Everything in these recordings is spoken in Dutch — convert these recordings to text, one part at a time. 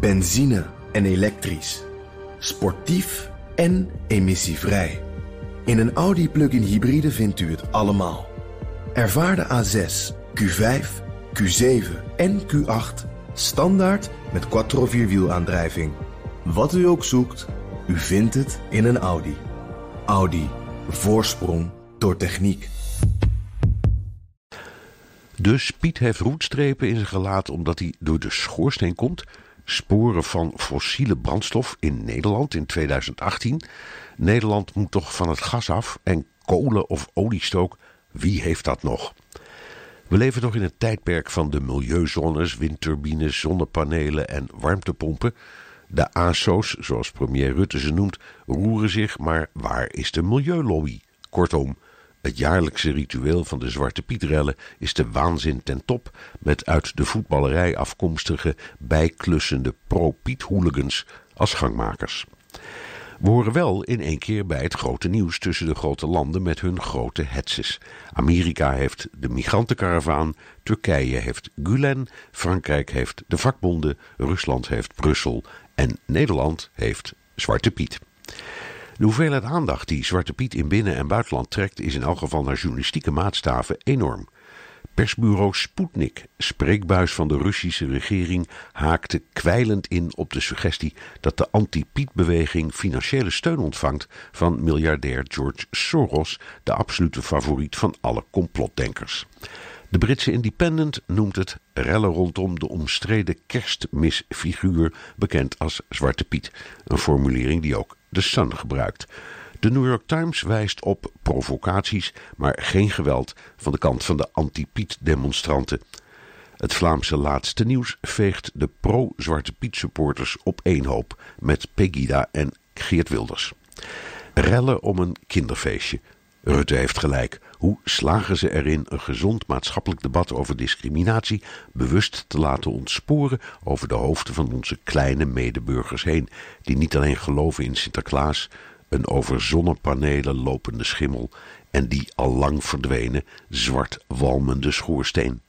Benzine en elektrisch. Sportief en emissievrij. In een Audi plug-in hybride vindt u het allemaal. Ervaar de A6, Q5, Q7 en Q8 standaard met quattro vierwielaandrijving. Wat u ook zoekt, u vindt het in een Audi. Audi. Voorsprong door techniek. Dus Piet heeft roetstrepen in zijn gelaat omdat hij door de schoorsteen komt. Sporen van fossiele brandstof in Nederland in 2018. Nederland moet toch van het gas af en kolen of oliestook, wie heeft dat nog? We leven nog in het tijdperk van de milieuzones, windturbines, zonnepanelen en warmtepompen. De ASO's, zoals premier Rutte ze noemt, roeren zich, maar waar is de milieulobby? Kortom, het jaarlijkse ritueel van de Zwarte Pietrellen is de waanzin ten top, met uit de voetballerij afkomstige bijklussende pro-Piet-hooligans als gangmakers. We horen wel in één keer bij het grote nieuws tussen de grote landen met hun grote hetses. Amerika heeft de migrantenkaravaan, Turkije heeft Gulen, Frankrijk heeft de vakbonden, Rusland heeft Brussel en Nederland heeft Zwarte Piet. De hoeveelheid aandacht die Zwarte Piet in binnen- en buitenland trekt is in elk geval naar journalistieke maatstaven enorm. Persbureau Sputnik, spreekbuis van de Russische regering, haakte kwijlend in op de suggestie dat de anti-Piet-beweging financiële steun ontvangt van miljardair George Soros, de absolute favoriet van alle complotdenkers. De Britse Independent noemt het rellen rondom de omstreden kerstmisfiguur, bekend als Zwarte Piet. Een formulering die ook de Sun gebruikt. De New York Times wijst op provocaties, maar geen geweld van de kant van de anti-Piet-demonstranten. Het Vlaamse laatste nieuws veegt de pro-Zwarte Piet supporters op één hoop met Pegida en Geert Wilders. Rellen om een kinderfeestje. Rutte heeft gelijk. Hoe slagen ze erin een gezond maatschappelijk debat over discriminatie bewust te laten ontsporen over de hoofden van onze kleine medeburgers heen, die niet alleen geloven in Sinterklaas, een over zonnepanelen lopende schimmel en die al lang verdwenen zwart walmende schoorsteen.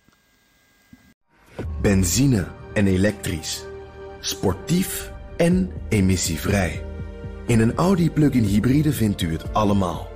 Benzine en elektrisch. Sportief en emissievrij. In een Audi plug-in hybride vindt u het allemaal.